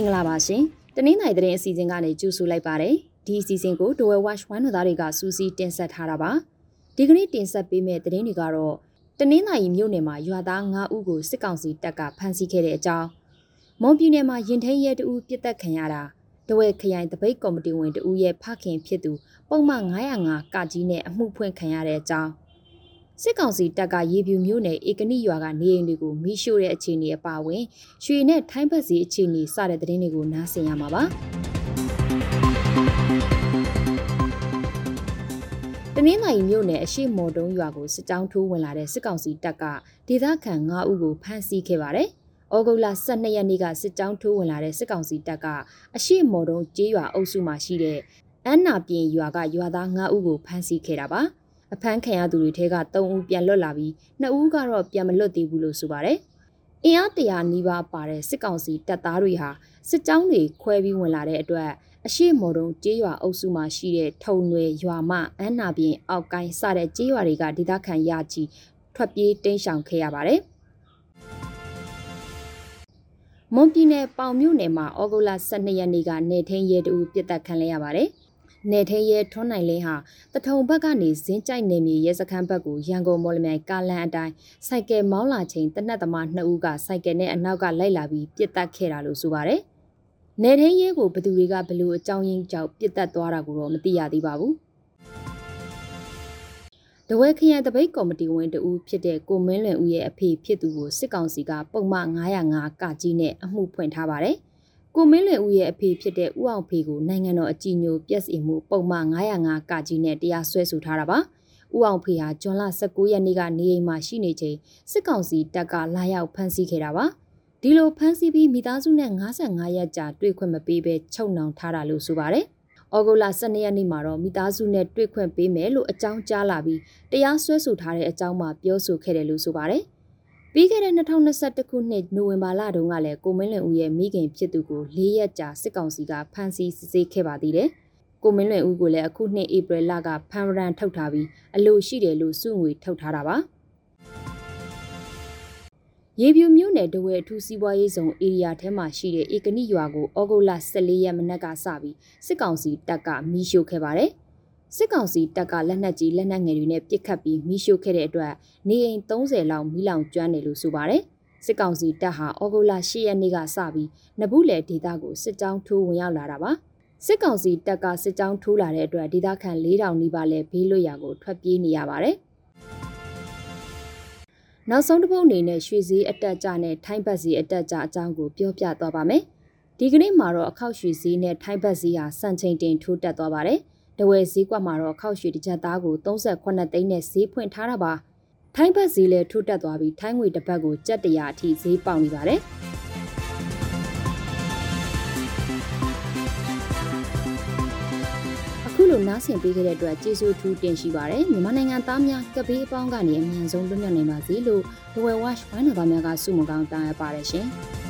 ္ဂလာပါရှင်။တနင်္လာရီသတင်းအစီအစဉ်ကနေကြိုဆိုလိုက်ပါတယ်။ဒီအစီအစဉ်ကို Dwell Watch ဝိုင်းတော်သားတွေကစူးစီးတင်ဆက်ထားတာပါ။ဒီကနေ့တင်ဆက်ပေးမယ့်သတင်းတွေကတော့တနင်္လာရီမြို့နယ်မှာရွာသား9ဦးကိုစစ်ကောင်စီတပ်ကဖမ်းဆီးခဲ့တဲ့အကြောင်းမွန်ပြည်နယ်မှာရင်ထိန်ရဲတဦးပြစ်တက်ခံရတာတဝဲခရိုင်တပိတ်ကော်မတီဝင်တဦးရဲ့ဖခင်ဖြစ်သူပုံမှန်905ကကြီးနဲ့အမှုဖွင့်ခံရတဲ့အကြောင်း စစ်ကောင်စီတပ်ကရေပြူမျိုးနယ်ဧကနိရွာကနေအိမ်တွေကိုမိရှို့တဲ့အခြေအနေအပါအဝင်ရွှေနဲ့ထိုင်းဘက်စီအခြေအနေစတဲ့သတင်းတွေကိုနားဆင်ရမှာပါတနင်္လာရီမြို့နယ်အရှိမော်တုံးရွာကိုစစ်ကြောင်းထိုးဝင်လာတဲ့စစ်ကောင်စီတပ်ကဒေသခံ9ဦးကိုဖမ်းဆီးခဲ့ပါတယ်။ဩဂုတ်လ12ရက်နေ့ကစစ်ကြောင်းထိုးဝင်လာတဲ့စစ်ကောင်စီတပ်ကအရှိမော်တုံးကျေးရွာအုပ်စုမှာရှိတဲ့အန်းနာပြင်ရွာကရွာသား9ဦးကိုဖမ်းဆီးခဲ့တာပါ။ အဖမ်းခံရသူတွေထဲက3ဦးပြန်လွတ်လာပြီး2ဦးကတော့ပြန်မလွတ်သေးဘူးလို့ဆိုပါတယ်။အင်အားတရာနီးပါးပါတဲ့စစ်ကောင်စီတပ်သားတွေဟာစစ်ကြောင်းတွေခွဲပြီးဝင်လာတဲ့အတွက်အရှိမော်တုံကျေးရွာအုပ်စုမှာရှိတဲ့ထုံရွယ်ရွာမအန်းနာပြင်အောက်ကိုင်းစတဲ့ကျေးရွာတွေကဒေသခံရကြီးထွက်ပြေးတိမ်းရှောင်ခဲ့ရပါတယ်။မွန်ပြည်နယ်ပေါင်မြို့နယ်မှာဩဂုတ်လ12ရက်နေ့ကနေထင်းရဲတူပြစ်တက်ခံလိုက်ရပါတယ်။ နေထင်းရဲထွန်းနိုင်လင်းဟာတထုံဘက်ကနေဇင်းကြိုက်နေမြေရဲစခန်းဘက်ကိုရန်ကုန်မော်လမြိုင်ကားလန်အတိုင်းစိုက်ကယ်မောင်းလာချိန်တနက်သမား2ဦးကစိုက်ကယ်နဲ့အနောက်ကလိုက်လာပြီးပြစ်တက်ခဲ့တာလို့ဆိုပါတယ်။နေထင်းရဲကိုဘသူတွေကဘလို့အကြောင်းရင်းကြောင့်ပြစ်တက်သွားတာကိုတော့မသိရသေးပါဘူး။တဝဲခရိုင်တပိတ်ကော်မတီဝင်တဦးဖြစ်တဲ့ကိုမင်းလွင်ဦးရဲ့အဖေဖြစ်သူကိုစစ်ကောင်စီကပုံမှန်905ကကြီးနဲ့အမှုဖွင့်ထားပါတယ်။ ကိုမင်းလွင်ဦးရဲ့အဖေဖြစ်တဲ့ဦးအောင်ဖေကိုနိုင်ငံတော်အကြီးအကျယ်ပြက်စီမှုပုံမှန်905ကကြီးနဲ့တရားစွဲဆိုထားတာပါ။ဦးအောင်ဖေဟာဂျွန်လ19ရက်နေ့ကနေအိမ်မှာရှိနေချိန်စစ်ကောင်စီတပ်ကလာရောက်ဖမ်းဆီးခဲ့တာပါ။ဒီလိုဖမ်းဆီးပြီးမိသားစုနဲ့55ရက်ကြာတွေ့ခွင့်မပေးဘဲချုပ်နှောင်ထားတာလို့ဆိုပါတယ်။ဩဂုတ်လ12ရက်နေ့မှာတော့မိသားစုနဲ့တွေ့ခွင့်ပေးမယ်လို့အကြောင်းကြားလာပြီးတရားစွဲဆိုထားတဲ့အကြောင်းမှပြောဆိုခဲ့တယ်လို့ဆိုပါတယ်။ ပြီးခဲ့တဲ့2021ခုနှစ်နိုဝင်ဘာလတုန်းကလည်းကိုမင်းလွင်ဦးရဲ့မိခင်ဖြစ်သူကို၄ရက်ကြာစစ်ကောင်စီကဖမ်းဆီးစစ်ဆေးခဲ့ပါသေးတယ်။ကိုမင်းလွင်ဦးကိုလည်းအခုနှစ်ဧပြီလကဖမ်းရန်ထုတ်ထားပြီးအလို့ရှိတယ်လို့စုငွေထုတ်ထားတာပါ။ရေပြူမြို့နယ်တဝဲအထူးစီးပွားရေးဇုံဧရိယာထဲမှာရှိတဲ့ဧကနိရွာကိုဩဂုတ်လ14ရက်မနက်ကစပြီးစစ်ကောင်စီတပ်ကမီးရှို့ခဲ့ပါတယ်။ စစ်ကောင်စီတပ်ကလက်နက်ကြီးလက်နက်ငယ်တွေနဲ့ပစ်ခတ်ပြီးမီးရှို့ခဲ့တဲ့အတွက်နေအိမ်30လောက်မီးလောင်ကျွမ်းတယ်လို့ဆိုပါတယ်။စစ်ကောင်စီတပ်ဟာဩဂုတ်လ10ရက်နေ့ကစပြီးနဘူးလေဒေသကိုစစ်ကြောင်းထိုးဝင်ရောက်လာတာပါ။စစ်ကောင်စီတပ်ကစစ်ကြောင်းထိုးလာတဲ့အတွက်ဒေသခံ4000နီးပါးလည်းဘေးလွတ်ရာကိုထွက်ပြေးနေရပါတယ်။နောက်ဆုံးတစ်ပုတ်အနေနဲ့ရွှေစည်းအတက်ကြနဲ့ထိုင်းဘတ်စည်းအတက်ကြအကြောင်းကိုပြောပြသွားပါမယ်။ဒီကနေ့မှာတော့အခောက်ရွှေစည်းနဲ့ထိုင်းဘတ်စည်းဟာစံချိန်တင်ထိုးတက်သွားပါတယ်။ တဝယ်စည်းကွက်မှာတော့အခောက်ရွှေတစ်ကြက်သားကို38သိန်းနဲ့ဈေးဖွင့်ထားတာပါ။ထိုင်းဘတ်စည်းလည်းထိုးတက်သွားပြီးထိုင်းငွေတစ်ပတ်ကိုကျပ်တရာအထိဈေးပေါက်နေပါတယ်။ခုလိုနားဆင်ပေးခဲ့တဲ့အတွက်ကျေးဇူးထူးတင်ရှိပါတယ်မြန်မာနိုင်ငံသားများကပေးအပေါင်းကနေအမြန်ဆုံးလွတ်မြောက်နိုင်ပါစေလို့ The Well Watch ဝိုင်းတော်သားများကဆုမကောင်းတောင်းရပါတယ်ရှင်။